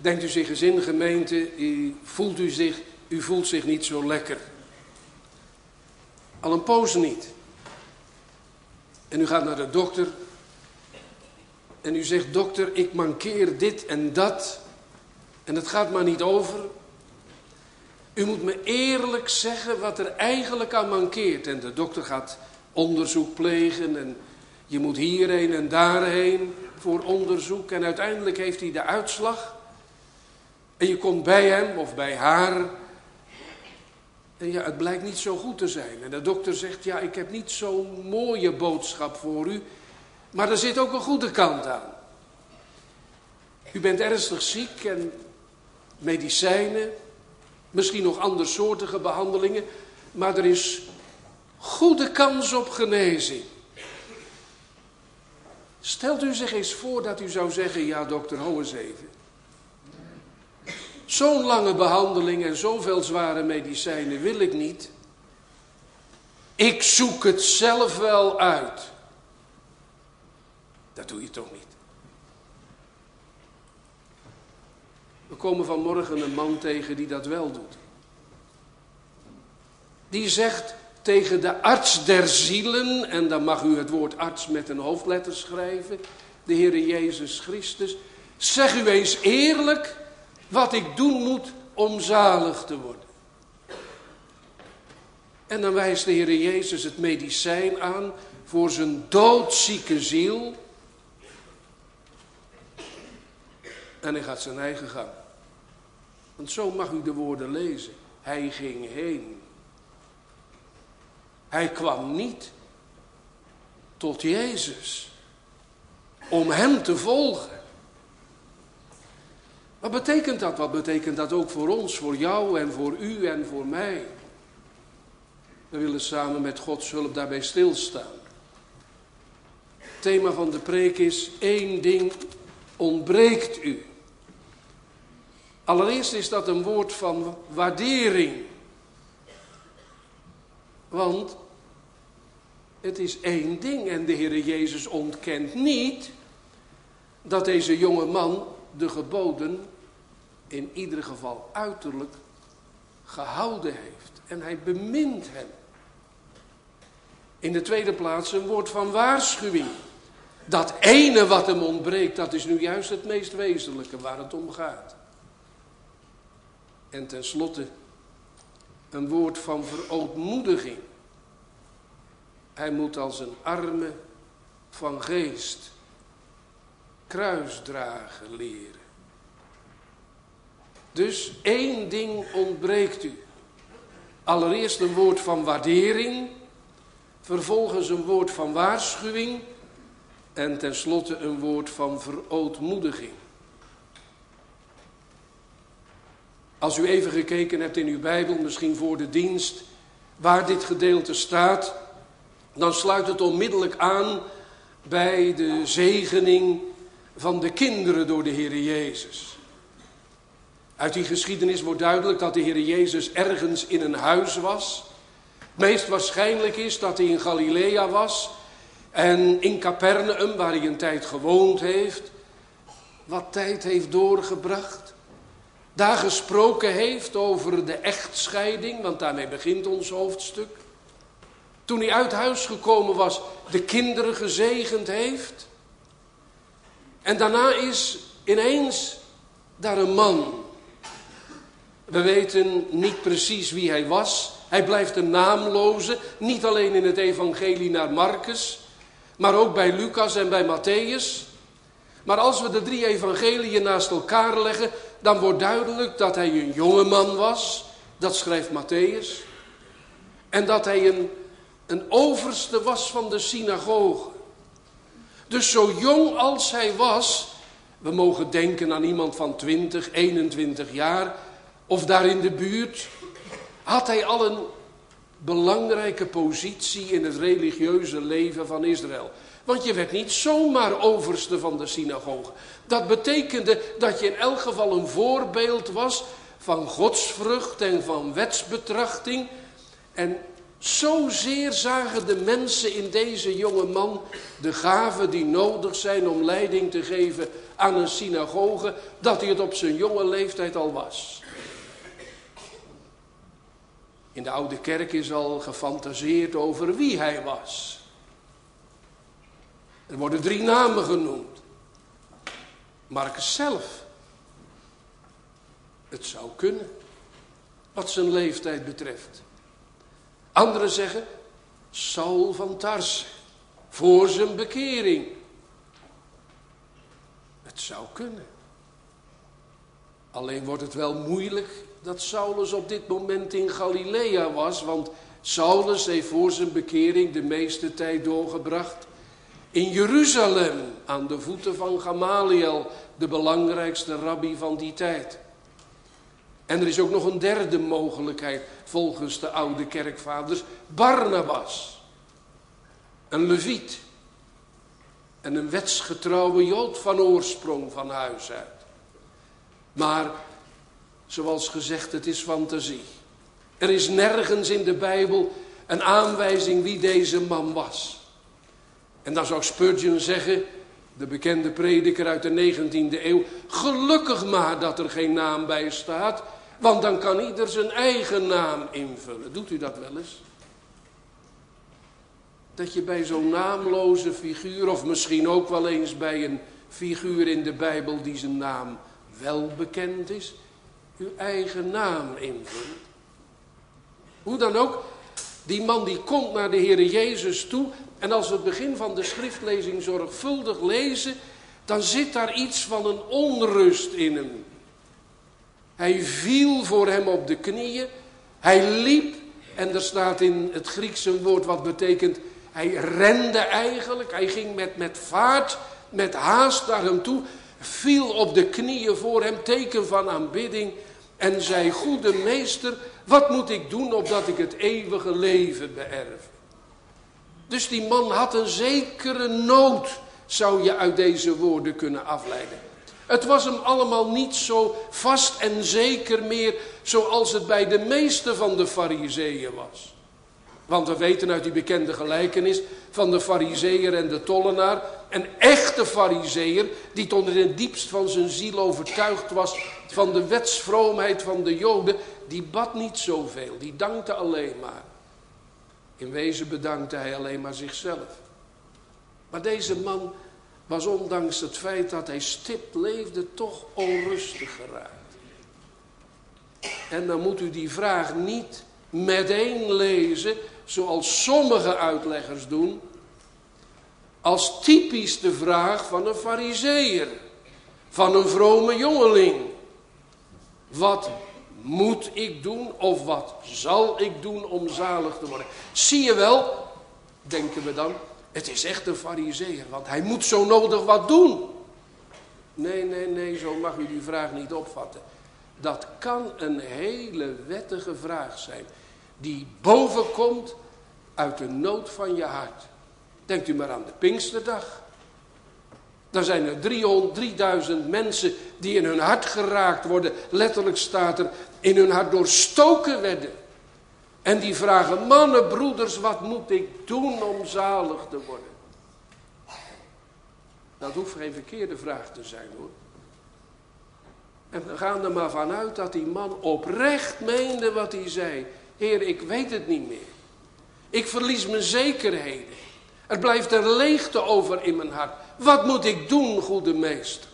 Denkt u zich eens in, gemeente, u voelt, u, zich, u voelt zich niet zo lekker. Al een poos niet. En u gaat naar de dokter. En u zegt, dokter, ik mankeer dit en dat. En het gaat maar niet over. U moet me eerlijk zeggen wat er eigenlijk aan mankeert. En de dokter gaat onderzoek plegen en je moet hierheen en daarheen voor onderzoek. En uiteindelijk heeft hij de uitslag. En je komt bij hem of bij haar. En ja, het blijkt niet zo goed te zijn. En de dokter zegt, ja, ik heb niet zo'n mooie boodschap voor u. Maar er zit ook een goede kant aan. U bent ernstig ziek en medicijnen, misschien nog andersoortige behandelingen. Maar er is goede kans op genezing. Stelt u zich eens voor dat u zou zeggen, ja dokter, hou eens even. Zo'n lange behandeling en zoveel zware medicijnen wil ik niet. Ik zoek het zelf wel uit. Dat doe je toch niet? We komen vanmorgen een man tegen die dat wel doet. Die zegt tegen de arts der zielen, en dan mag u het woord arts met een hoofdletter schrijven, de Heere Jezus Christus, zeg u eens eerlijk wat ik doen moet om zalig te worden. En dan wijst de Heer Jezus het medicijn aan voor zijn doodzieke ziel. En hij gaat zijn eigen gang. Want zo mag u de woorden lezen. Hij ging heen. Hij kwam niet tot Jezus om hem te volgen. Wat betekent dat? Wat betekent dat ook voor ons, voor jou en voor u en voor mij? We willen samen met Gods hulp daarbij stilstaan. Het thema van de preek is: één ding ontbreekt u. Allereerst is dat een woord van waardering. Want het is één ding en de Heer Jezus ontkent niet dat deze jonge man de geboden in ieder geval uiterlijk gehouden heeft. En hij bemint hem. In de tweede plaats een woord van waarschuwing. Dat ene wat hem ontbreekt, dat is nu juist het meest wezenlijke waar het om gaat. En tenslotte een woord van verootmoediging. Hij moet als een arme van geest kruisdragen leren. Dus één ding ontbreekt u. Allereerst een woord van waardering, vervolgens een woord van waarschuwing en tenslotte een woord van verootmoediging. Als u even gekeken hebt in uw Bijbel, misschien voor de dienst, waar dit gedeelte staat, dan sluit het onmiddellijk aan bij de zegening van de kinderen door de Heer Jezus. Uit die geschiedenis wordt duidelijk dat de Heer Jezus ergens in een huis was. meest waarschijnlijk is dat hij in Galilea was en in Capernaum, waar hij een tijd gewoond heeft, wat tijd heeft doorgebracht. Daar gesproken heeft over de echtscheiding, want daarmee begint ons hoofdstuk. Toen hij uit huis gekomen was, de kinderen gezegend heeft. En daarna is ineens daar een man. We weten niet precies wie hij was. Hij blijft een naamloze, niet alleen in het evangelie naar Marcus, maar ook bij Lucas en bij Matthäus. Maar als we de drie evangeliën naast elkaar leggen, dan wordt duidelijk dat hij een jonge man was. Dat schrijft Matthäus. En dat hij een, een overste was van de synagoge. Dus zo jong als hij was, we mogen denken aan iemand van 20, 21 jaar of daar in de buurt, had hij al een belangrijke positie in het religieuze leven van Israël. Want je werd niet zomaar overste van de synagoge. Dat betekende dat je in elk geval een voorbeeld was van godsvrucht en van wetsbetrachting. En Zozeer zagen de mensen in deze jonge man de gaven die nodig zijn om leiding te geven aan een synagoge, dat hij het op zijn jonge leeftijd al was. In de oude kerk is al gefantaseerd over wie hij was. Er worden drie namen genoemd. Marcus zelf. Het zou kunnen, wat zijn leeftijd betreft. Anderen zeggen Saul van Tars, voor zijn bekering. Het zou kunnen. Alleen wordt het wel moeilijk dat Saulus op dit moment in Galilea was, want Saulus heeft voor zijn bekering de meeste tijd doorgebracht in Jeruzalem aan de voeten van Gamaliel, de belangrijkste rabbi van die tijd. En er is ook nog een derde mogelijkheid volgens de oude kerkvaders. Barnabas. Een leviet. En een wetsgetrouwe jood van oorsprong van huis uit. Maar, zoals gezegd, het is fantasie. Er is nergens in de Bijbel een aanwijzing wie deze man was. En dan zou Spurgeon zeggen, de bekende prediker uit de 19e eeuw, gelukkig maar dat er geen naam bij staat, want dan kan ieder zijn eigen naam invullen. Doet u dat wel eens? Dat je bij zo'n naamloze figuur, of misschien ook wel eens bij een figuur in de Bijbel die zijn naam wel bekend is, uw eigen naam invult. Hoe dan ook, die man die komt naar de Heer Jezus toe en als we het begin van de schriftlezing zorgvuldig lezen, dan zit daar iets van een onrust in hem. Hij viel voor hem op de knieën. Hij liep. En er staat in het Grieks een woord wat betekent. Hij rende eigenlijk. Hij ging met, met vaart, met haast naar hem toe. Viel op de knieën voor hem, teken van aanbidding. En zei: Goede meester, wat moet ik doen opdat ik het eeuwige leven beërf? Dus die man had een zekere nood, zou je uit deze woorden kunnen afleiden. Het was hem allemaal niet zo vast en zeker meer zoals het bij de meeste van de fariseeën was. Want we weten uit die bekende gelijkenis van de fariseer en de tollenaar. Een echte fariseer die tot in het diepst van zijn ziel overtuigd was van de wetsvroomheid van de joden. Die bad niet zoveel, die dankte alleen maar. In wezen bedankte hij alleen maar zichzelf. Maar deze man was ondanks het feit dat hij stipt leefde toch onrustig geraakt. En dan moet u die vraag niet meteen lezen zoals sommige uitleggers doen. Als typisch de vraag van een fariseer. Van een vrome jongeling. Wat moet ik doen of wat zal ik doen om zalig te worden? Zie je wel, denken we dan, het is echt een fariseer, want hij moet zo nodig wat doen. Nee, nee, nee, zo mag u die vraag niet opvatten. Dat kan een hele wettige vraag zijn, die bovenkomt uit de nood van je hart. Denkt u maar aan de Pinksterdag. Dan zijn er 300, 3000 mensen die in hun hart geraakt worden. Letterlijk staat er, in hun hart doorstoken werden. En die vragen, mannen, broeders, wat moet ik doen om zalig te worden? Dat hoeft geen verkeerde vraag te zijn hoor. En we gaan er maar vanuit dat die man oprecht meende wat hij zei. Heer, ik weet het niet meer. Ik verlies mijn zekerheden. Er blijft een leegte over in mijn hart. Wat moet ik doen, goede meester?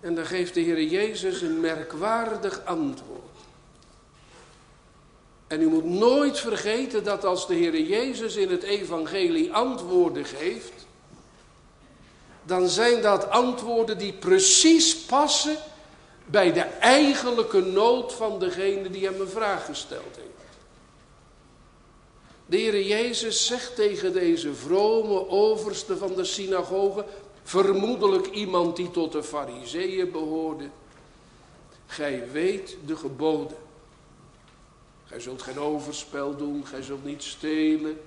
En dan geeft de Heer Jezus een merkwaardig antwoord. En u moet nooit vergeten dat als de Heer Jezus in het evangelie antwoorden geeft, dan zijn dat antwoorden die precies passen bij de eigenlijke nood van degene die hem een vraag gesteld heeft. De Heer Jezus zegt tegen deze vrome overste van de synagoge, vermoedelijk iemand die tot de fariseeën behoorde, gij weet de geboden. Gij zult geen overspel doen, gij zult niet stelen.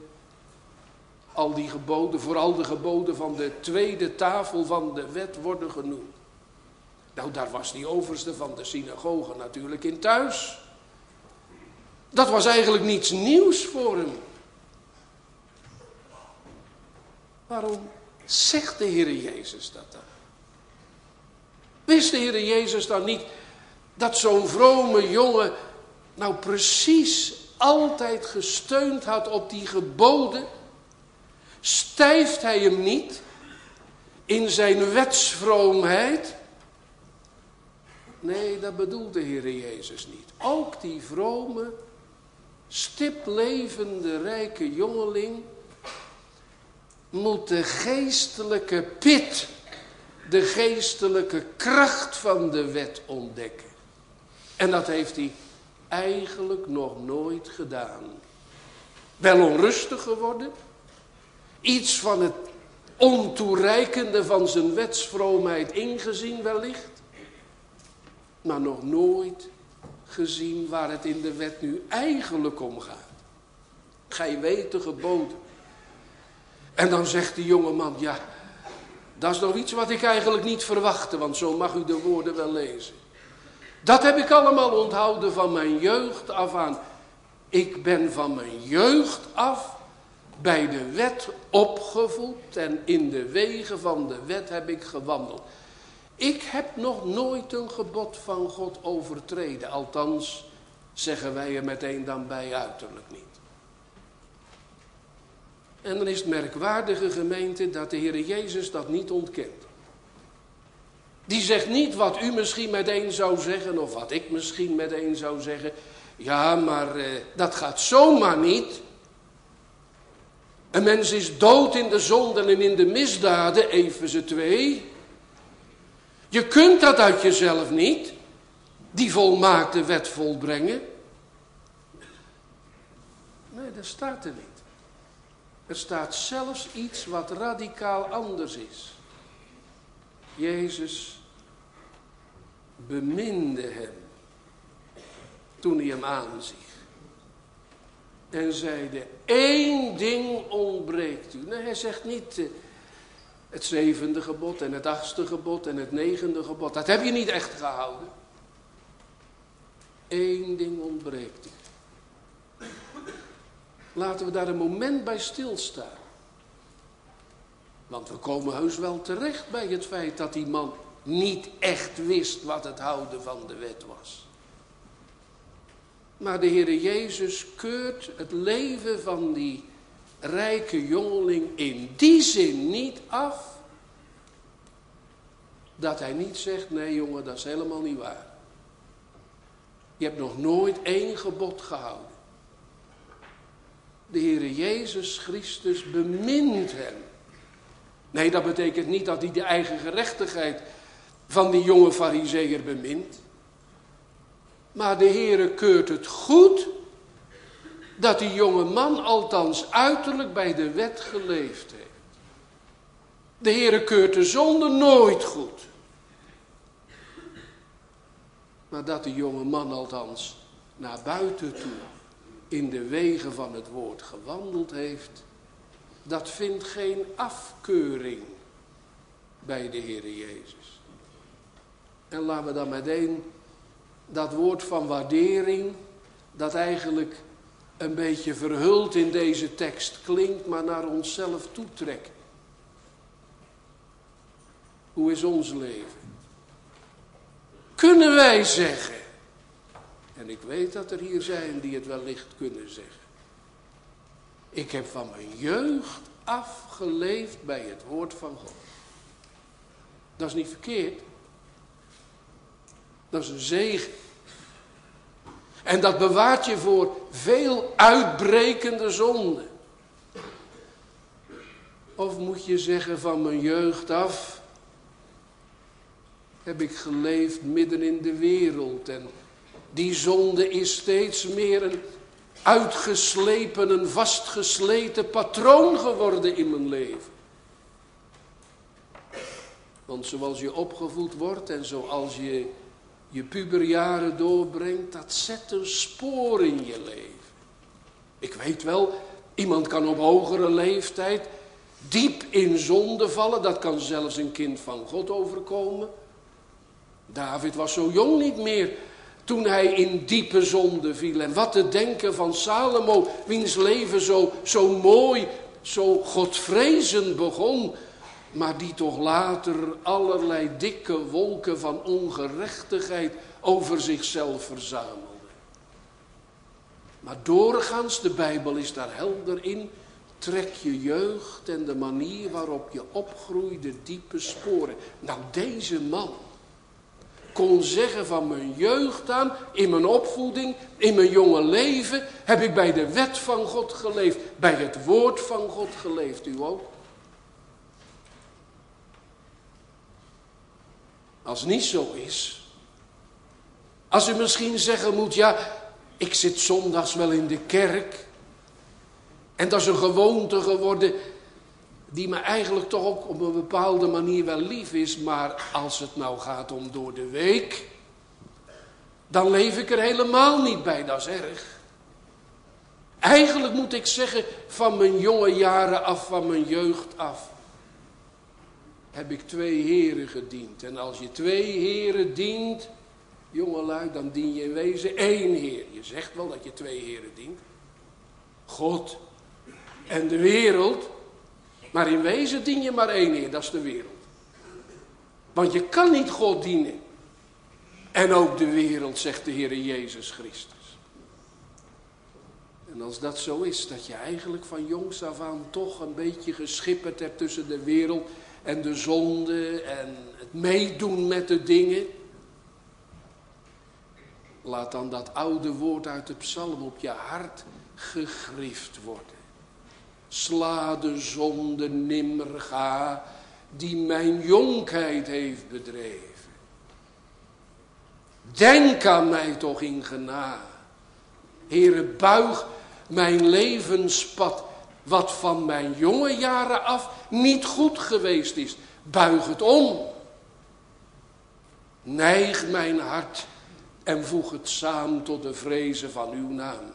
Al die geboden, vooral de geboden van de tweede tafel van de wet worden genoemd. Nou, daar was die overste van de synagoge natuurlijk in thuis. Dat was eigenlijk niets nieuws voor hem. Waarom zegt de Heer Jezus dat dan? Wist de Heer Jezus dan niet dat zo'n vrome jongen nou precies altijd gesteund had op die geboden? Stijft hij hem niet in zijn wetsvroomheid? Nee, dat bedoelt de Heer Jezus niet. Ook die vrome, stiplevende, rijke jongeling moet de geestelijke pit, de geestelijke kracht van de wet ontdekken. En dat heeft hij eigenlijk nog nooit gedaan. Wel onrustig geworden, iets van het ontoereikende van zijn wetsvroomheid ingezien wellicht, maar nog nooit gezien waar het in de wet nu eigenlijk om gaat. Gij weet de geboden. En dan zegt die jonge man, ja, dat is nog iets wat ik eigenlijk niet verwachtte, want zo mag u de woorden wel lezen. Dat heb ik allemaal onthouden van mijn jeugd af aan. Ik ben van mijn jeugd af bij de wet opgevoed en in de wegen van de wet heb ik gewandeld. Ik heb nog nooit een gebod van God overtreden. Althans, zeggen wij er meteen dan bij uiterlijk niet. En dan is het merkwaardige gemeente dat de Heer Jezus dat niet ontkent. Die zegt niet wat u misschien meteen zou zeggen of wat ik misschien meteen zou zeggen. Ja, maar eh, dat gaat zomaar niet. Een mens is dood in de zonden en in de misdaden, even ze twee. Je kunt dat uit jezelf niet, die volmaakte wet volbrengen. Nee, dat staat er niet. Er staat zelfs iets wat radicaal anders is. Jezus beminde hem toen hij hem aanziet. En zeide, één ding ontbreekt u. Nee, hij zegt niet eh, het zevende gebod en het achtste gebod en het negende gebod. Dat heb je niet echt gehouden. Eén ding ontbreekt u. Laten we daar een moment bij stilstaan. Want we komen heus wel terecht bij het feit dat die man niet echt wist wat het houden van de wet was. Maar de Heere Jezus keurt het leven van die rijke jongeling in die zin niet af. Dat hij niet zegt, nee jongen, dat is helemaal niet waar. Je hebt nog nooit één gebod gehouden. De Heere Jezus Christus bemint hem. Nee, dat betekent niet dat hij de eigen gerechtigheid van die jonge fariseer bemint. Maar de Heere keurt het goed dat die jonge man althans uiterlijk bij de wet geleefd heeft. De Heere keurt de zonde nooit goed. Maar dat die jonge man althans naar buiten toe in de wegen van het woord gewandeld heeft, dat vindt geen afkeuring bij de Heer Jezus. En laten we dan meteen dat woord van waardering, dat eigenlijk een beetje verhuld in deze tekst klinkt, maar naar onszelf toetrekken. Hoe is ons leven? Kunnen wij zeggen, en ik weet dat er hier zijn die het wellicht kunnen zeggen. Ik heb van mijn jeugd afgeleefd bij het woord van God. Dat is niet verkeerd. Dat is een zegen. En dat bewaart je voor veel uitbrekende zonden. Of moet je zeggen van mijn jeugd af heb ik geleefd midden in de wereld en die zonde is steeds meer een uitgeslepen, een vastgesleten patroon geworden in mijn leven. Want zoals je opgevoed wordt en zoals je je puberjaren doorbrengt, dat zet een spoor in je leven. Ik weet wel, iemand kan op hogere leeftijd diep in zonde vallen. Dat kan zelfs een kind van God overkomen. David was zo jong niet meer toen hij in diepe zonde viel. En wat te denken van Salomo, wiens leven zo, zo mooi, zo godvrezend begon, maar die toch later allerlei dikke wolken van ongerechtigheid over zichzelf verzamelde. Maar doorgaans, de Bijbel is daar helder in, trek je jeugd en de manier waarop je opgroeide diepe sporen. Nou, deze man kon zeggen van mijn jeugd aan, in mijn opvoeding, in mijn jonge leven, heb ik bij de wet van God geleefd, bij het woord van God geleefd. U ook? Als niet zo is, als u misschien zeggen moet, ja, ik zit zondags wel in de kerk. En dat is een gewoonte geworden die me eigenlijk toch ook op een bepaalde manier wel lief is. Maar als het nou gaat om door de week, dan leef ik er helemaal niet bij, dat is erg. Eigenlijk moet ik zeggen, van mijn jonge jaren af, van mijn jeugd af, heb ik twee heren gediend. En als je twee heren dient, jongelui, dan dien je in wezen één heer. Je zegt wel dat je twee heren dient. God en de wereld. Maar in wezen dien je maar één heer, dat is de wereld. Want je kan niet God dienen. En ook de wereld, zegt de Heer Jezus Christus. En als dat zo is, dat je eigenlijk van jongs af aan toch een beetje geschipperd hebt tussen de wereld en de zonde en het meedoen met de dingen. Laat dan dat oude woord uit de psalm op je hart gegrift worden. Sla de zonde nimmer ga, die mijn jonkheid heeft bedreven. Denk aan mij toch in genade. Heere, buig mijn levenspad, wat van mijn jonge jaren af niet goed geweest is. Buig het om. Neig mijn hart en voeg het samen tot de vrezen van uw naam.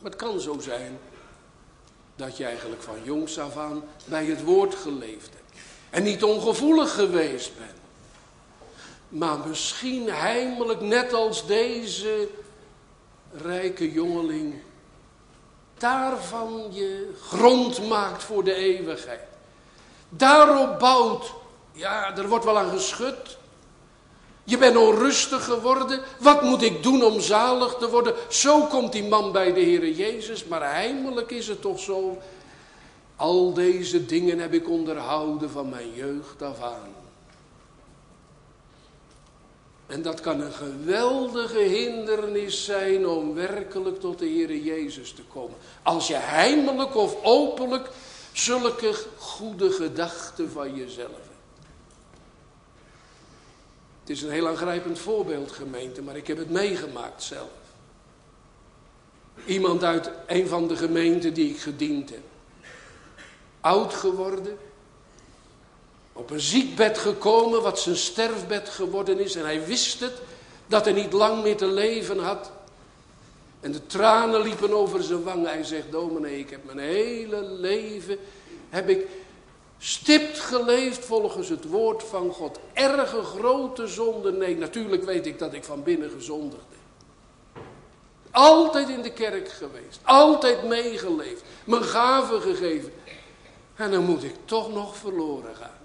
Maar het kan zo zijn dat je eigenlijk van jongs af aan bij het woord geleefd hebt. En niet ongevoelig geweest bent. Maar misschien heimelijk net als deze rijke jongeling daarvan je grond maakt voor de eeuwigheid. Daarop bouwt, ja, er wordt wel aan geschud. Je bent onrustig geworden. Wat moet ik doen om zalig te worden? Zo komt die man bij de Heer Jezus. Maar heimelijk is het toch zo. Al deze dingen heb ik onderhouden van mijn jeugd af aan. En dat kan een geweldige hindernis zijn om werkelijk tot de Heer Jezus te komen. Als je heimelijk of openlijk zulke goede gedachten van jezelf hebt. Het is een heel aangrijpend voorbeeld gemeente, maar ik heb het meegemaakt zelf. Iemand uit een van de gemeenten die ik gediend heb. Oud geworden, op een ziekbed gekomen, wat zijn sterfbed geworden is. En hij wist het, dat hij niet lang meer te leven had. En de tranen liepen over zijn wangen. Hij zegt, dominee, ik heb mijn hele leven, heb ik stipt geleefd volgens het woord van God. Erge grote zonde, nee, natuurlijk weet ik dat ik van binnen gezondigd heb. Altijd in de kerk geweest, altijd meegeleefd, mijn gaven gegeven. En dan moet ik toch nog verloren gaan.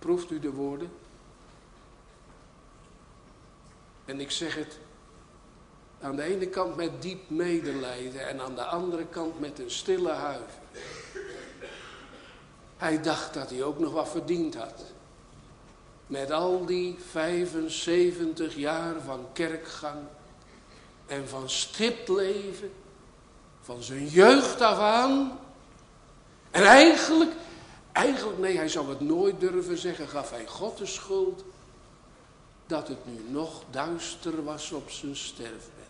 Proeft u de woorden? En ik zeg het aan de ene kant met diep medelijden en aan de andere kant met een stille huiver. Hij dacht dat hij ook nog wat verdiend had. Met al die 75 jaar van kerkgang en van stipleven, van zijn jeugd af aan. En eigenlijk Eigenlijk, nee, hij zou het nooit durven zeggen, gaf hij God de schuld dat het nu nog duister was op zijn sterfbed.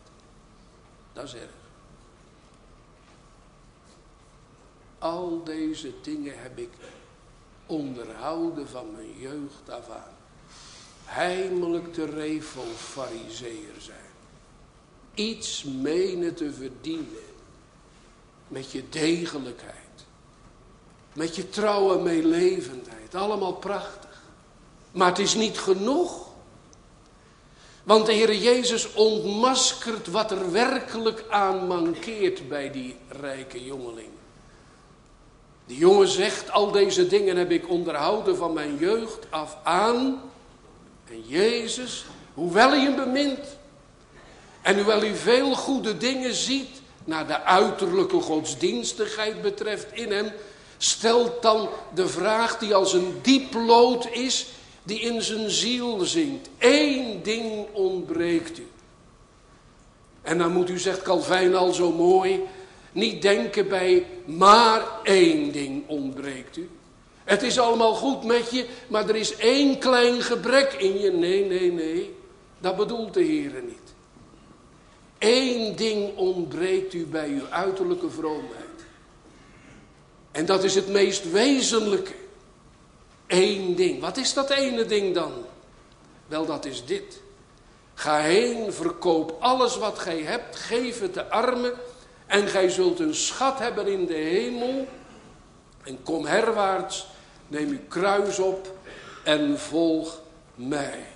Dat is erg. Al deze dingen heb ik onderhouden van mijn jeugd af aan. Heimelijk de revel fariseer zijn. Iets menen te verdienen met je degelijkheid met je trouwe meelevendheid. Allemaal prachtig. Maar het is niet genoeg. Want de Heer Jezus ontmaskert wat er werkelijk aan mankeert bij die rijke jongeling. Die jongen zegt, al deze dingen heb ik onderhouden van mijn jeugd af aan. En Jezus, hoewel hij hem bemint, en hoewel hij veel goede dingen ziet, naar de uiterlijke godsdienstigheid betreft in hem, stelt dan de vraag die als een diep lood is, die in zijn ziel zingt. Eén ding ontbreekt u. En dan moet u, zegt Calvijn al zo mooi, niet denken bij maar één ding ontbreekt u. Het is allemaal goed met je, maar er is één klein gebrek in je. Nee, nee, nee, dat bedoelt de Heer niet. Eén ding ontbreekt u bij uw uiterlijke vroomheid. En dat is het meest wezenlijke. Eén ding. Wat is dat ene ding dan? Wel, dat is dit. Ga heen, verkoop alles wat gij hebt, geef het de armen en gij zult een schat hebben in de hemel. En kom herwaarts, neem uw kruis op en volg mij.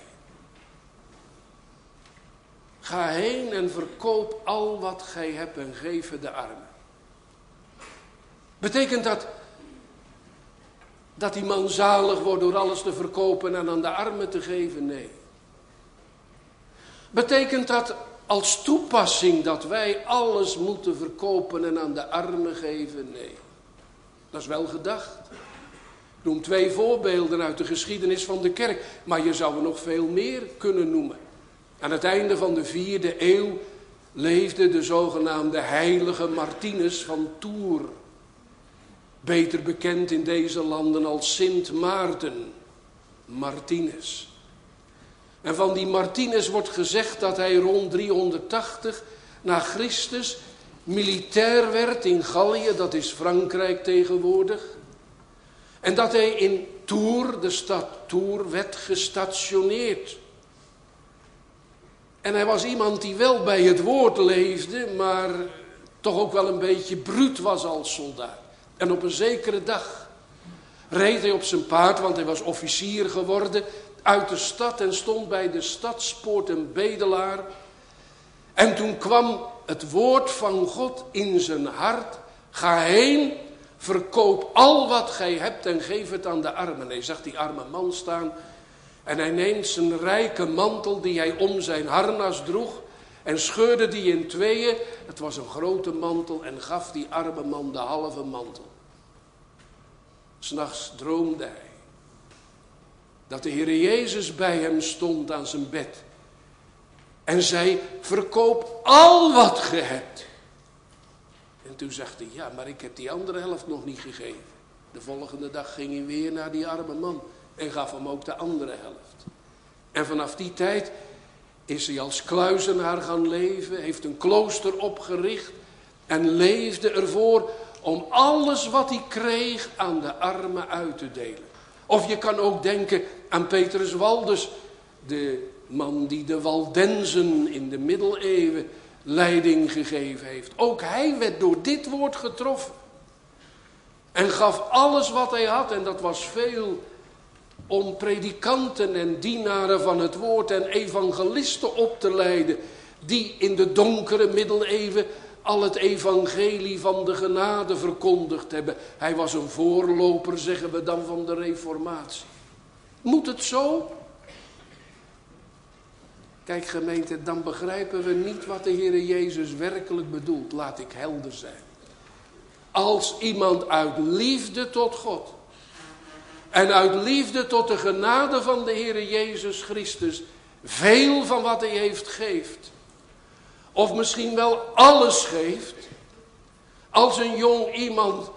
Ga heen en verkoop al wat gij hebt en geef het de armen. Betekent dat dat die man zalig wordt door alles te verkopen en aan de armen te geven? Nee. Betekent dat als toepassing dat wij alles moeten verkopen en aan de armen geven? Nee. Dat is wel gedacht. Ik noem twee voorbeelden uit de geschiedenis van de kerk, maar je zou er nog veel meer kunnen noemen. Aan het einde van de vierde eeuw leefde de zogenaamde heilige Martinus van Tours. Beter bekend in deze landen als Sint Maarten, Martinus. En van die Martinus wordt gezegd dat hij rond 380 na Christus militair werd in Gallië, dat is Frankrijk tegenwoordig. En dat hij in Tours, de stad Tours, werd gestationeerd. En hij was iemand die wel bij het woord leefde, maar toch ook wel een beetje bruut was als soldaat. En op een zekere dag reed hij op zijn paard, want hij was officier geworden, uit de stad en stond bij de stadspoort een bedelaar. En toen kwam het woord van God in zijn hart. Ga heen, verkoop al wat gij hebt en geef het aan de armen. Hij zag die arme man staan en hij neemt zijn rijke mantel die hij om zijn harnas droeg en scheurde die in tweeën. Het was een grote mantel en gaf die arme man de halve mantel. S'nachts droomde hij dat de Heer Jezus bij hem stond aan zijn bed. En zei, verkoop al wat ge hebt. En toen zegt hij, ja, maar ik heb die andere helft nog niet gegeven. De volgende dag ging hij weer naar die arme man en gaf hem ook de andere helft. En vanaf die tijd is hij als kluizenaar gaan leven, heeft een klooster opgericht en leefde ervoor om alles wat hij kreeg aan de armen uit te delen. Of je kan ook denken aan Petrus Waldus, de man die de Waldenzen in de middeleeuwen leiding gegeven heeft. Ook hij werd door dit woord getroffen. En gaf alles wat hij had, en dat was veel, om predikanten en dienaren van het woord en evangelisten op te leiden, die in de donkere middeleeuwen al het evangelie van de genade verkondigd hebben. Hij was een voorloper, zeggen we dan, van de reformatie. Moet het zo? Kijk gemeente, dan begrijpen we niet wat de Heer Jezus werkelijk bedoelt. Laat ik helder zijn. Als iemand uit liefde tot God en uit liefde tot de genade van de Heer Jezus Christus veel van wat hij heeft geeft of misschien wel alles geeft. Als een jong iemand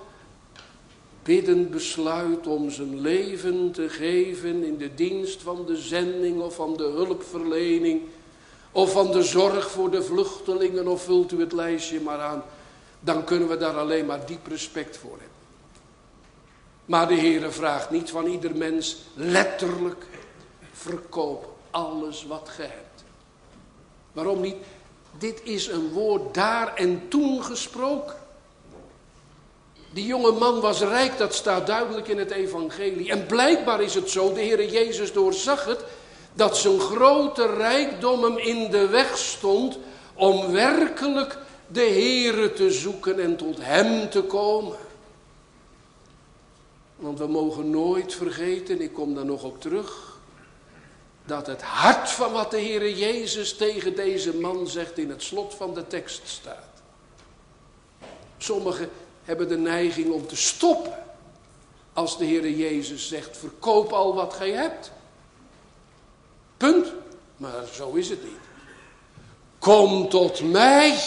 bidden besluit om zijn leven te geven in de dienst van de zending of van de hulpverlening of van de zorg voor de vluchtelingen of vult u het lijstje maar aan, dan kunnen we daar alleen maar diep respect voor hebben. Maar de Heere vraagt niet van ieder mens letterlijk, verkoop alles wat ge hebt. Waarom niet? Dit is een woord daar en toen gesproken. Die jonge man was rijk, dat staat duidelijk in het evangelie. En blijkbaar is het zo, de Heer Jezus doorzag het, Dat zijn grote rijkdom hem in de weg stond om werkelijk de Heere te zoeken en tot Hem te komen. Want we mogen nooit vergeten, ik kom daar nog op terug, dat het hart van wat de Heere Jezus tegen deze man zegt in het slot van de tekst staat. Sommigen hebben de neiging om te stoppen als de Heere Jezus zegt, verkoop al wat gij hebt. Punt. Maar zo is het niet. Kom tot mij.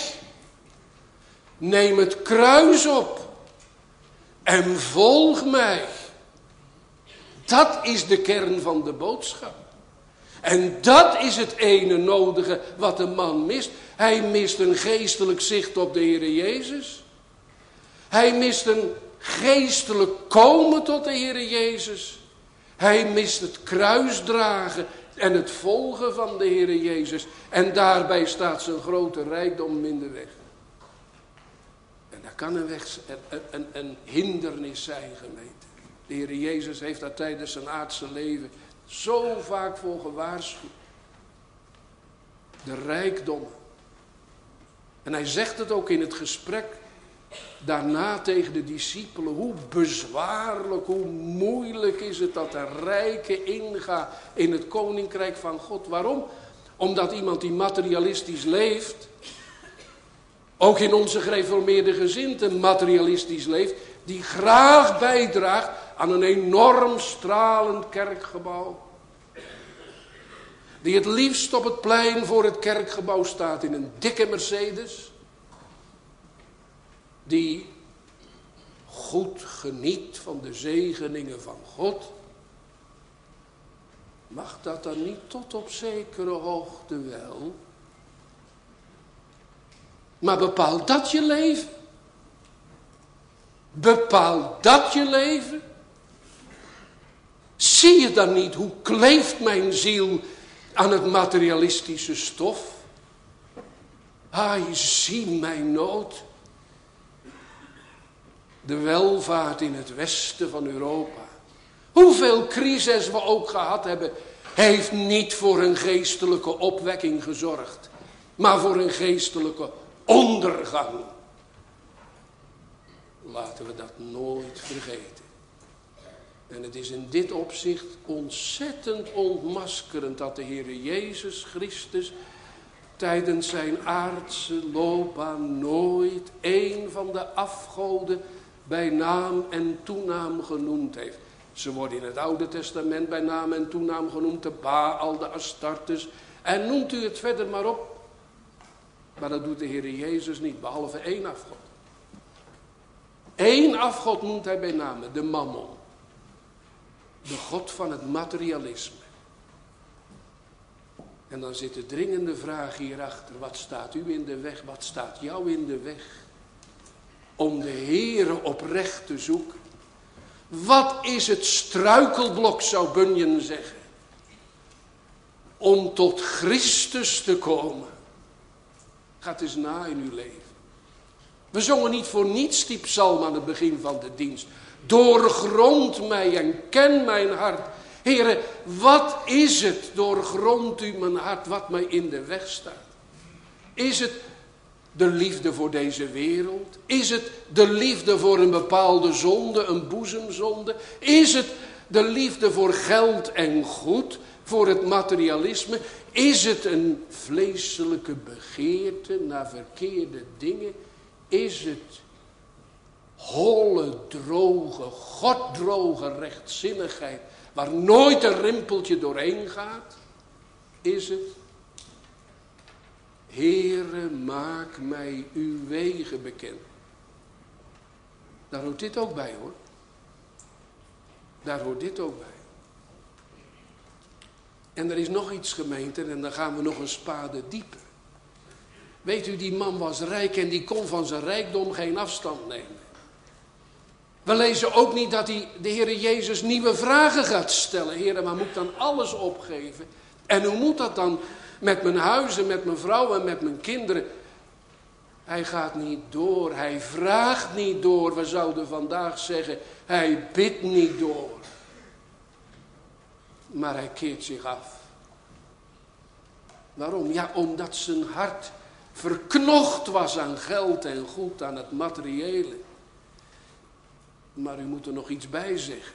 Neem het kruis op. En volg mij. Dat is de kern van de boodschap. En dat is het ene nodige wat een man mist. Hij mist een geestelijk zicht op de Heer Jezus. Hij mist een geestelijk komen tot de Heer Jezus. Hij mist het kruis dragen en het volgen van de Heer Jezus. En daarbij staat zijn grote rijkdom in de weg. Dat kan een, weg, een, een, een hindernis zijn, gemeente. De Heer Jezus heeft daar tijdens zijn aardse leven zo vaak voor gewaarschuwd. De rijkdom. En hij zegt het ook in het gesprek daarna tegen de discipelen. Hoe bezwaarlijk, hoe moeilijk is het dat de rijke ingaat in het koninkrijk van God. Waarom? Omdat iemand die materialistisch leeft, ook in onze gereformeerde gezinte materialistisch leeft, die graag bijdraagt aan een enorm stralend kerkgebouw. Die het liefst op het plein voor het kerkgebouw staat in een dikke Mercedes die goed geniet van de zegeningen van God, mag dat dan niet tot op zekere hoogte wel? Maar bepaalt dat je leven? Bepaalt dat je leven? Zie je dan niet hoe kleeft mijn ziel aan het materialistische stof? Ah, ziet mijn nood de welvaart in het westen van Europa. Hoeveel crisis we ook gehad hebben, heeft niet voor een geestelijke opwekking gezorgd, maar voor een geestelijke ondergang. Laten we dat nooit vergeten. En het is in dit opzicht ontzettend ontmaskerend dat de Heer Jezus Christus tijdens zijn aardse loopbaan nooit een van de afgoden bij naam en toenaam genoemd heeft. Ze worden in het Oude Testament bij naam en toenaam genoemd, de Baal, de Astartes. En noemt u het verder maar op. Maar dat doet de Heer Jezus niet, behalve één afgod. Eén afgod noemt hij bij naam, de Mammon. De God van het materialisme. En dan zit de dringende vraag hierachter. Wat staat u in de weg? Wat staat jou in de weg? om de Heere oprecht te zoeken. Wat is het struikelblok, zou Bunyan zeggen. Om tot Christus te komen. Gaat eens na in uw leven. We zongen niet voor niets die psalm aan het begin van de dienst. Doorgrond mij en ken mijn hart. Heren, wat is het, doorgrond u mijn hart, wat mij in de weg staat? Is het de liefde voor deze wereld? Is het de liefde voor een bepaalde zonde, een boezemzonde? Is het de liefde voor geld en goed, voor het materialisme? Is het een vleeselijke begeerte naar verkeerde dingen? Is het holle, droge, goddroge rechtzinnigheid waar nooit een rimpeltje doorheen gaat? Is het Heere, maak mij uw wegen bekend. Daar hoort dit ook bij hoor. Daar hoort dit ook bij. En er is nog iets gemeente en dan gaan we nog een spade dieper. Weet u, die man was rijk en die kon van zijn rijkdom geen afstand nemen. We lezen ook niet dat hij de Heer Jezus nieuwe vragen gaat stellen. Heer, maar moet ik dan alles opgeven? En hoe moet dat dan? Met mijn huizen, met mijn vrouw en met mijn kinderen. Hij gaat niet door. Hij vraagt niet door. We zouden vandaag zeggen, hij bidt niet door. Maar hij keert zich af. Waarom? Ja, omdat zijn hart verknocht was aan geld en goed, aan het materiële. Maar u moet er nog iets bij zeggen.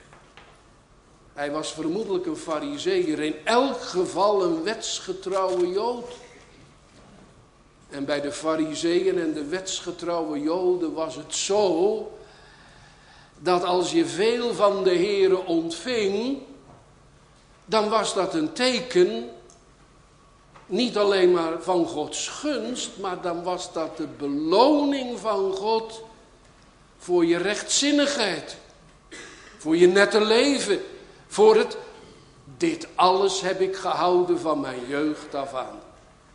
Hij was vermoedelijk een fariseer, in elk geval een wetsgetrouwe jood. En bij de fariseeën en de wetsgetrouwe joden was het zo, dat als je veel van de Here ontving, dan was dat een teken niet alleen maar van Gods gunst, maar dan was dat de beloning van God voor je rechtzinnigheid, voor je nette leven, voor het, dit alles heb ik gehouden van mijn jeugd af aan.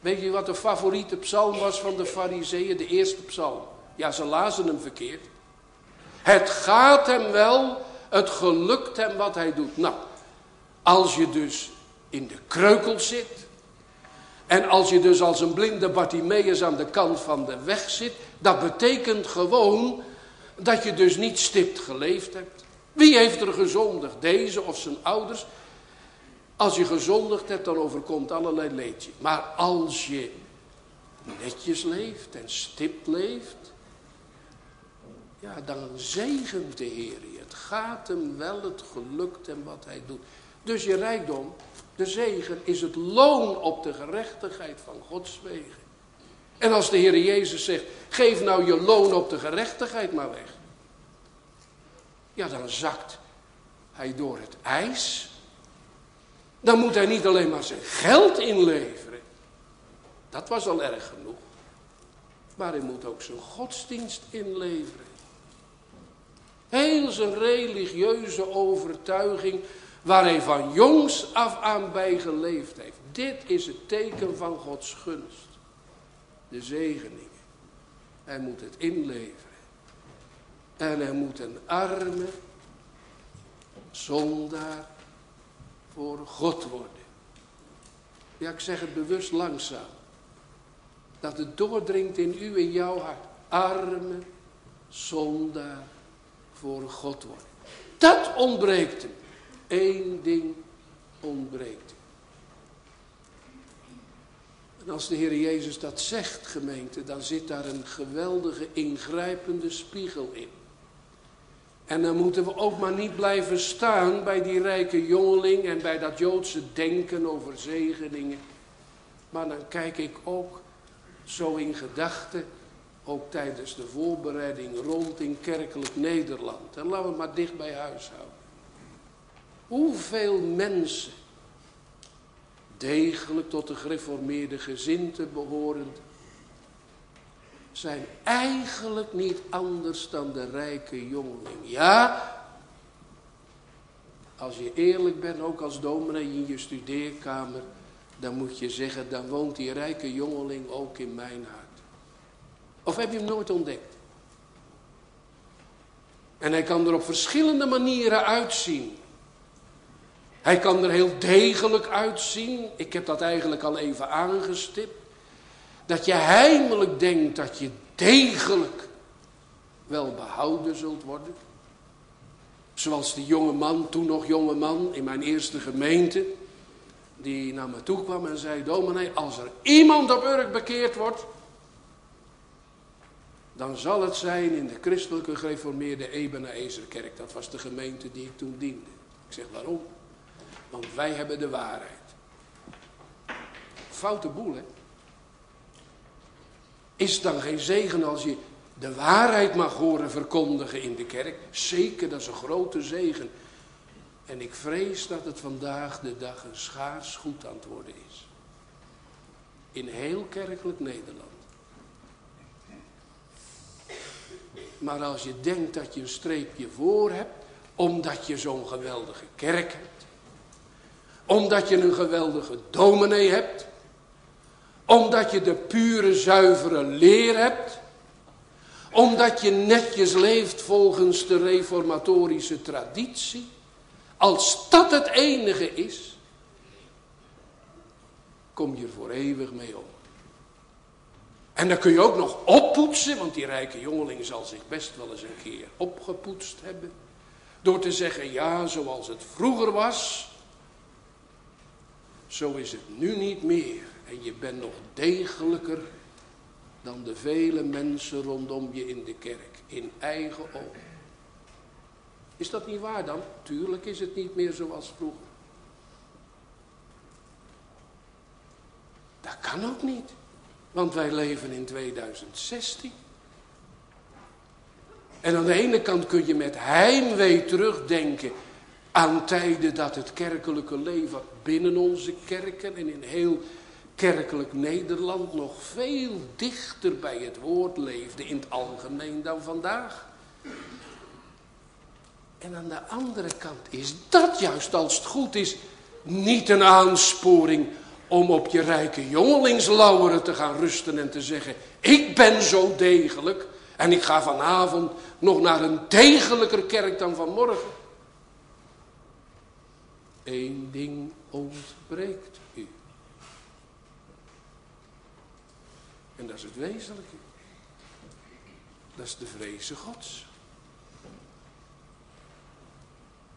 Weet je wat de favoriete psalm was van de fariseeën, de eerste psalm? Ja, ze lazen hem verkeerd. Het gaat hem wel, het gelukt hem wat hij doet. Nou, als je dus in de kreukel zit, en als je dus als een blinde Bartimeus aan de kant van de weg zit, dat betekent gewoon dat je dus niet stipt geleefd hebt. Wie heeft er gezondigd? Deze of zijn ouders? Als je gezondigd hebt, dan overkomt allerlei leedje. Maar als je netjes leeft en stipt leeft, ja, dan zegent de Heer je. Het gaat hem wel, het gelukt hem wat hij doet. Dus je rijkdom, de zegen, is het loon op de gerechtigheid van Gods wegen. En als de Heer Jezus zegt, geef nou je loon op de gerechtigheid maar weg. Ja, dan zakt hij door het ijs. Dan moet hij niet alleen maar zijn geld inleveren. Dat was al erg genoeg. Maar hij moet ook zijn godsdienst inleveren. Heel zijn religieuze overtuiging waar hij van jongs af aan bij geleefd heeft. Dit is het teken van Gods gunst. De zegeningen. Hij moet het inleveren. En hij moet een arme zondaar voor God worden. Ja, ik zeg het bewust langzaam. Dat het doordringt in u en jouw hart. Arme zondaar voor God worden. Dat ontbreekt hem. Eén ding ontbreekt. En als de Heer Jezus dat zegt, gemeente, dan zit daar een geweldige ingrijpende spiegel in. En dan moeten we ook maar niet blijven staan bij die rijke jongeling en bij dat Joodse denken over zegeningen. Maar dan kijk ik ook zo in gedachten, ook tijdens de voorbereiding rond in kerkelijk Nederland. En laten we maar dicht bij huis houden. Hoeveel mensen, degelijk tot de gereformeerde gezinte behorend, zijn eigenlijk niet anders dan de rijke jongeling. Ja, als je eerlijk bent, ook als dominee in je studeerkamer, dan moet je zeggen, dan woont die rijke jongeling ook in mijn hart. Of heb je hem nooit ontdekt? En hij kan er op verschillende manieren uitzien. Hij kan er heel degelijk uitzien. Ik heb dat eigenlijk al even aangestipt. Dat je heimelijk denkt dat je degelijk wel behouden zult worden. Zoals die jonge man, toen nog jonge man in mijn eerste gemeente. Die naar me toe kwam en zei, dominee, als er iemand op Urk bekeerd wordt. Dan zal het zijn in de christelijke gereformeerde Ebeneezerkerk. Dat was de gemeente die ik toen diende. Ik zeg, waarom? Want wij hebben de waarheid. Foute boel, hè? Is dan geen zegen als je de waarheid mag horen verkondigen in de kerk? Zeker, dat is een grote zegen. En ik vrees dat het vandaag de dag een schaars goed aan worden is. In heel kerkelijk Nederland. Maar als je denkt dat je een streepje voor hebt, omdat je zo'n geweldige kerk hebt, omdat je een geweldige dominee hebt, omdat je de pure, zuivere leer hebt. Omdat je netjes leeft volgens de reformatorische traditie. Als dat het enige is, kom je voor eeuwig mee om. En dan kun je ook nog oppoetsen, want die rijke jongeling zal zich best wel eens een keer opgepoetst hebben. Door te zeggen, ja, zoals het vroeger was, zo is het nu niet meer. En je bent nog degelijker dan de vele mensen rondom je in de kerk. In eigen ogen. Is dat niet waar dan? Tuurlijk is het niet meer zoals vroeger. Dat kan ook niet. Want wij leven in 2016. En aan de ene kant kun je met heimwee terugdenken aan tijden dat het kerkelijke leven binnen onze kerken en in heel kerkelijk Nederland nog veel dichter bij het woord leefde in het algemeen dan vandaag. En aan de andere kant is dat juist als het goed is niet een aansporing om op je rijke jongelingslauweren te gaan rusten en te zeggen, ik ben zo degelijk en ik ga vanavond nog naar een degelijker kerk dan vanmorgen. Eén ding ontbreekt u. En dat is het wezenlijke. Dat is de vreze gods.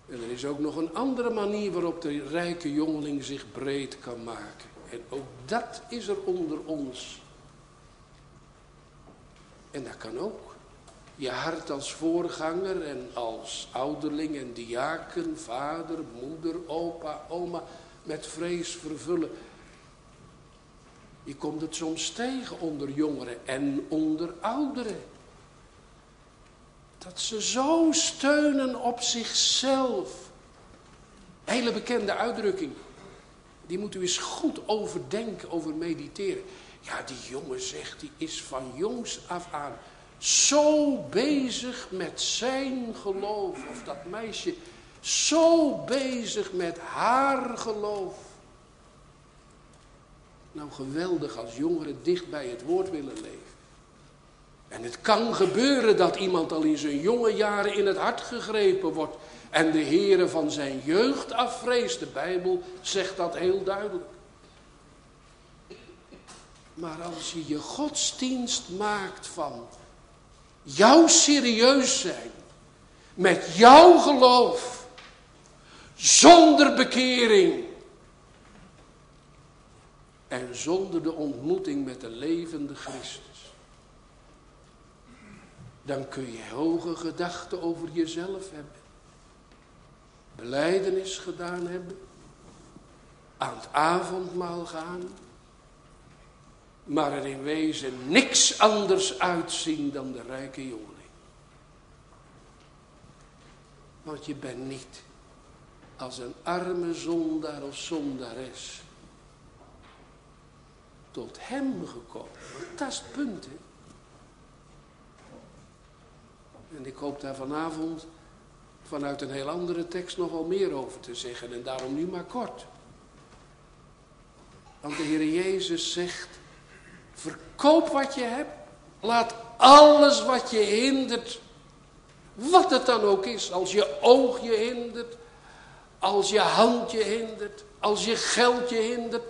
En er is ook nog een andere manier waarop de rijke jongeling zich breed kan maken. En ook dat is er onder ons. En dat kan ook. Je hart als voorganger en als ouderling en diaken, vader, moeder, opa, oma met vrees vervullen. Je komt het soms tegen onder jongeren en onder ouderen. Dat ze zo steunen op zichzelf. Hele bekende uitdrukking. Die moet u eens goed overdenken, over mediteren. Ja, die jongen zegt, die is van jongs af aan zo bezig met zijn geloof. Of dat meisje zo bezig met haar geloof. Nou, geweldig als jongeren dicht bij het woord willen leven. En het kan gebeuren dat iemand al in zijn jonge jaren in het hart gegrepen wordt en de Heere van zijn jeugd afvreest. De Bijbel zegt dat heel duidelijk. Maar als je je godsdienst maakt van jouw serieus zijn, met jouw geloof, zonder bekering en zonder de ontmoeting met de levende Christus dan kun je hoge gedachten over jezelf hebben. Beleidenis gedaan hebben. Aan het avondmaal gaan. Maar er in wezen niks anders uitzien dan de rijke jongeling. Want je bent niet als een arme zondaar of zondares tot hem gekomen. Dat is het punt, hè. En ik hoop daar vanavond vanuit een heel andere tekst nog wel meer over te zeggen. En daarom nu maar kort. Want de Heer Jezus zegt, verkoop wat je hebt. Laat alles wat je hindert, wat het dan ook is. Als je oog je hindert, als je hand je hindert, als je geld je hindert,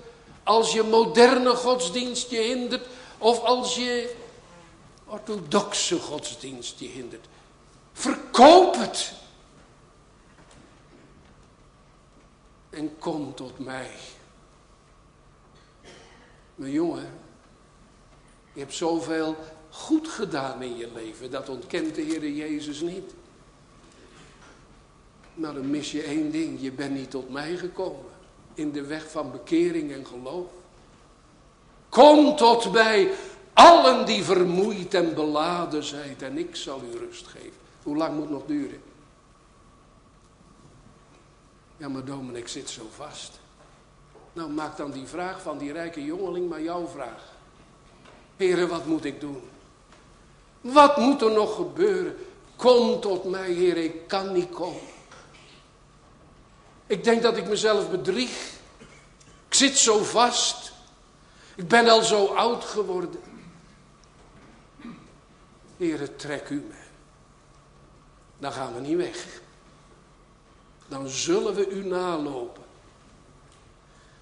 als je moderne godsdienst je hindert, of als je orthodoxe godsdienst je hindert. Verkoop het. En kom tot mij. Mijn jongen, je hebt zoveel goed gedaan in je leven. Dat ontkent de Heer Jezus niet. Maar dan mis je één ding. Je bent niet tot mij gekomen. In de weg van bekering en geloof. Kom tot mij, allen die vermoeid en beladen zijn. En ik zal u rust geven. Hoe lang moet het nog duren? Ja, maar Dominic zit zo vast. Nou, maak dan die vraag van die rijke jongeling maar jouw vraag. Heren, wat moet ik doen? Wat moet er nog gebeuren? Kom tot mij, Heer, ik kan niet komen. Ik denk dat ik mezelf bedrieg. Ik zit zo vast. Ik ben al zo oud geworden. Heere, trek u mij dan gaan we niet weg. Dan zullen we u nalopen.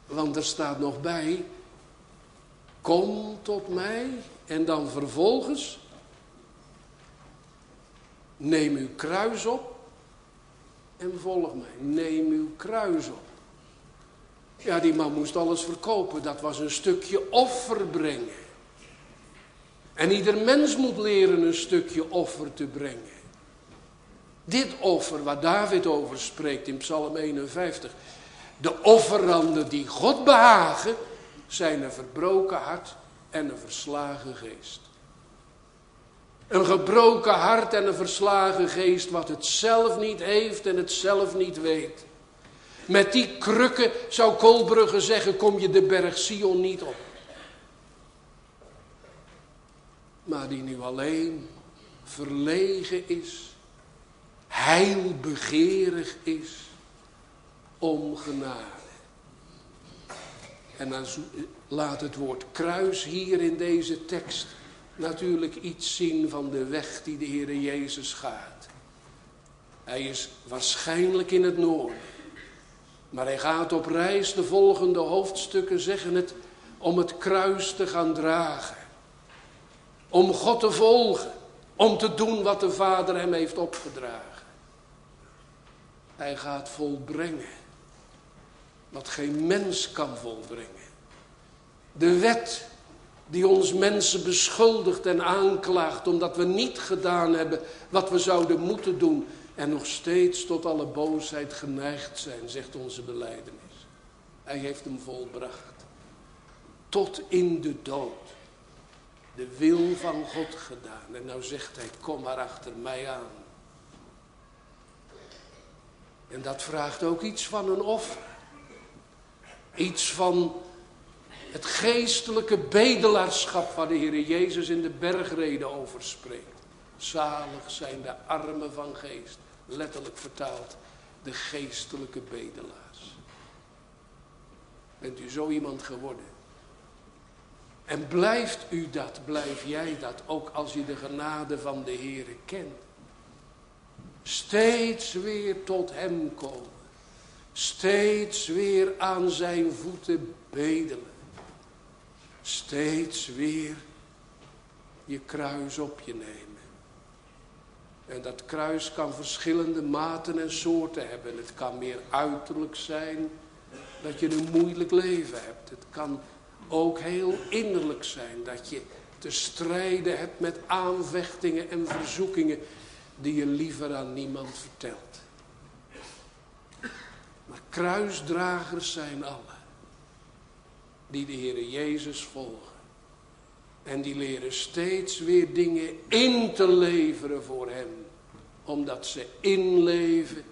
Want er staat nog bij, kom tot mij en dan vervolgens neem uw kruis op en volg mij. Neem uw kruis op. Ja, die man moest alles verkopen. Dat was een stukje offer brengen. En ieder mens moet leren een stukje offer te brengen. Dit offer waar David over spreekt in Psalm 51. De offeranden die God behagen, zijn een verbroken hart en een verslagen geest. Een gebroken hart en een verslagen geest wat het zelf niet heeft en het zelf niet weet. Met die krukken zou Kolbrugge zeggen, kom je de berg Sion niet op. Maar die nu alleen verlegen is, heilbegeerig is om. En dan laat het woord kruis hier in deze tekst natuurlijk iets zien van de weg die de Heer Jezus gaat. Hij is waarschijnlijk in het noorden. Maar hij gaat op reis, de volgende hoofdstukken zeggen het, om het kruis te gaan dragen. Om God te volgen. Om te doen wat de Vader hem heeft opgedragen. Hij gaat volbrengen. Wat geen mens kan volbrengen. De wet die ons mensen beschuldigt en aanklaagt omdat we niet gedaan hebben wat we zouden moeten doen en nog steeds tot alle boosheid geneigd zijn, zegt onze beleidenis. Hij heeft hem volbracht. Tot in de dood. De wil van God gedaan. En nou zegt hij, kom maar achter mij aan. En dat vraagt ook iets van een offer. Iets van het geestelijke bedelaarschap waar de Heer Jezus in de bergreden over spreekt. Zalig zijn de armen van geest, letterlijk vertaald, de geestelijke bedelaars. Bent u zo iemand geworden? En blijft u dat, blijf jij dat, ook als je de genade van de Heer kent. Steeds weer tot Hem komen. Steeds weer aan zijn voeten bedelen. Steeds weer je kruis op je nemen. En dat kruis kan verschillende maten en soorten hebben. Het kan meer uiterlijk zijn dat je een moeilijk leven hebt. Het kan ook heel innerlijk zijn dat je te strijden hebt met aanvechtingen en verzoekingen die je liever aan niemand vertelt. Maar kruisdragers zijn allen die de Heer Jezus volgen. En die leren steeds weer dingen in te leveren voor Hem. Omdat ze inleven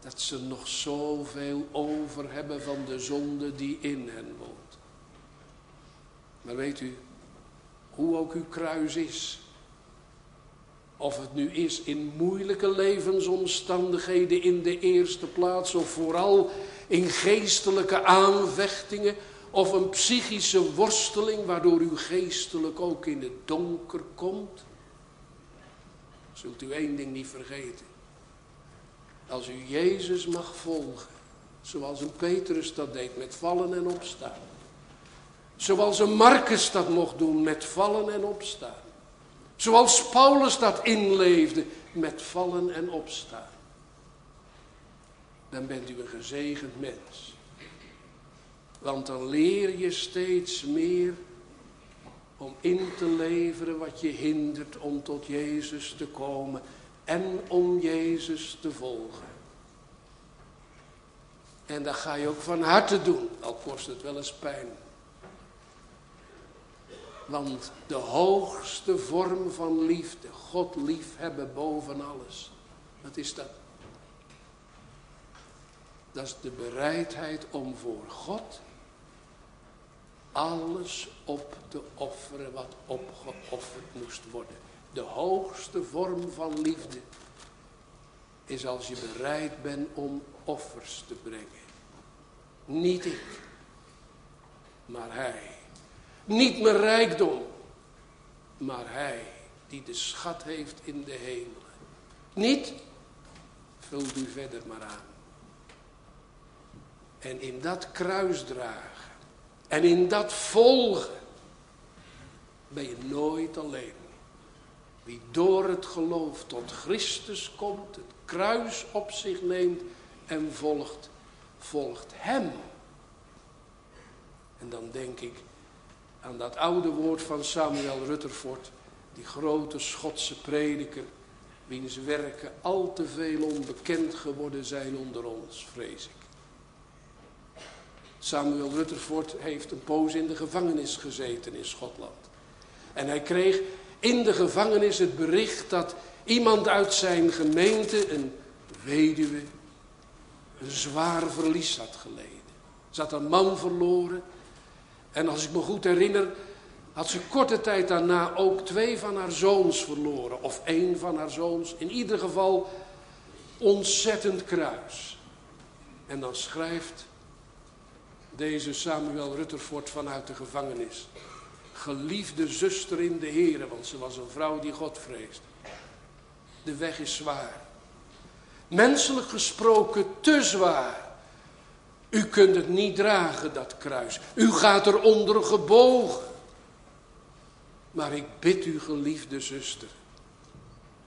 dat ze nog zoveel over hebben van de zonde die in hen woont. Maar weet u, hoe ook uw kruis is. Of het nu is in moeilijke levensomstandigheden in de eerste plaats. Of vooral in geestelijke aanvechtingen of een psychische worsteling waardoor u geestelijk ook in het donker komt. Zult u één ding niet vergeten. Als u Jezus mag volgen, zoals een Petrus dat deed met vallen en opstaan. Zoals een Marcus dat mocht doen met vallen en opstaan. Zoals Paulus dat inleefde met vallen en opstaan dan bent u een gezegend mens. Want dan leer je steeds meer om in te leveren wat je hindert om tot Jezus te komen en om Jezus te volgen. En dat ga je ook van harte doen, al kost het wel eens pijn. Want de hoogste vorm van liefde, God liefhebben boven alles, wat is dat? Dat is de bereidheid om voor God alles op te offeren wat opgeofferd moest worden. De hoogste vorm van liefde is als je bereid bent om offers te brengen. Niet ik, maar Hij. Niet mijn rijkdom, maar Hij die de schat heeft in de hemelen. Niet, vult u verder maar aan. En in dat kruis dragen. En in dat volgen. Ben je nooit alleen. Wie door het geloof tot Christus komt. Het kruis op zich neemt en volgt. volgt hem. En dan denk ik aan dat oude woord van Samuel Rutherford, die grote Schotse prediker, wiens werken al te veel onbekend geworden zijn onder ons, vrees ik. Samuel Rutherford heeft een poos in de gevangenis gezeten in Schotland. En hij kreeg in de gevangenis het bericht dat iemand uit zijn gemeente, een weduwe, een zwaar verlies had geleden. Ze had een man verloren. En als ik me goed herinner, had ze korte tijd daarna ook twee van haar zoons verloren. Of één van haar zoons. In ieder geval ontzettend kruis. En dan schrijft deze Samuel Rutherford vanuit de gevangenis. Geliefde zuster in de Heer, want ze was een vrouw die God vreest. De weg is zwaar. Menselijk gesproken te zwaar. U kunt het niet dragen, dat kruis. U gaat eronder gebogen. Maar ik bid u, geliefde zuster,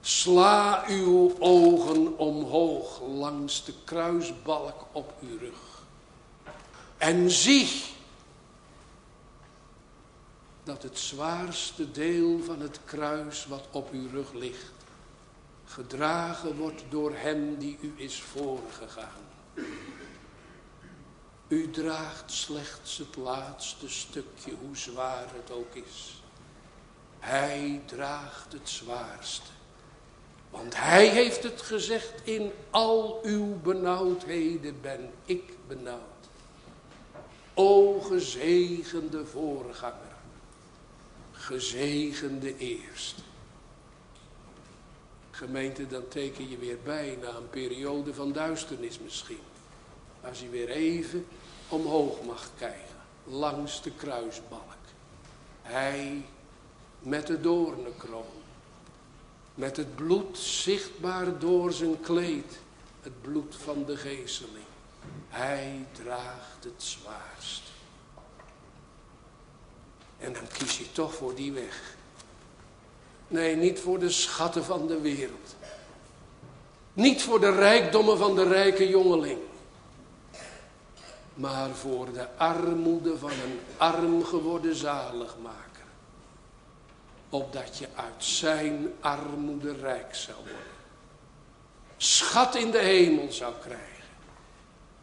sla uw ogen omhoog langs de kruisbalk op uw rug. En zie dat het zwaarste deel van het kruis wat op uw rug ligt, gedragen wordt door hem die u is voorgegaan. U draagt slechts het laatste stukje, hoe zwaar het ook is. Hij draagt het zwaarste. Want hij heeft het gezegd, in al uw benauwdheden ben ik benauwd. O gezegende voorganger, gezegende eerste. Gemeente, dan teken je weer bij na een periode van duisternis misschien. Als je weer even omhoog mag kijken, langs de kruisbalk. Hij met de doornenkroon. Met het bloed zichtbaar door zijn kleed. Het bloed van de geesteling. Hij draagt het zwaarst. En dan kies je toch voor die weg. Nee, niet voor de schatten van de wereld. Niet voor de rijkdommen van de rijke jongeling. Maar voor de armoede van een arm geworden zaligmaker opdat je uit zijn armoede rijk zou worden. Schat in de hemel zou krijgen.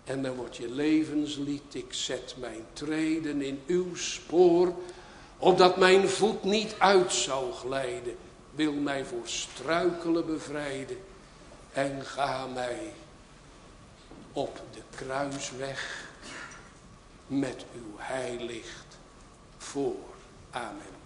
En dan wordt je levenslied, ik zet mijn treden in uw spoor, opdat mijn voet niet uit zou glijden. Wil mij voor struikelen bevrijden en ga mij op de kruisweg met uw heilicht voor. Amen.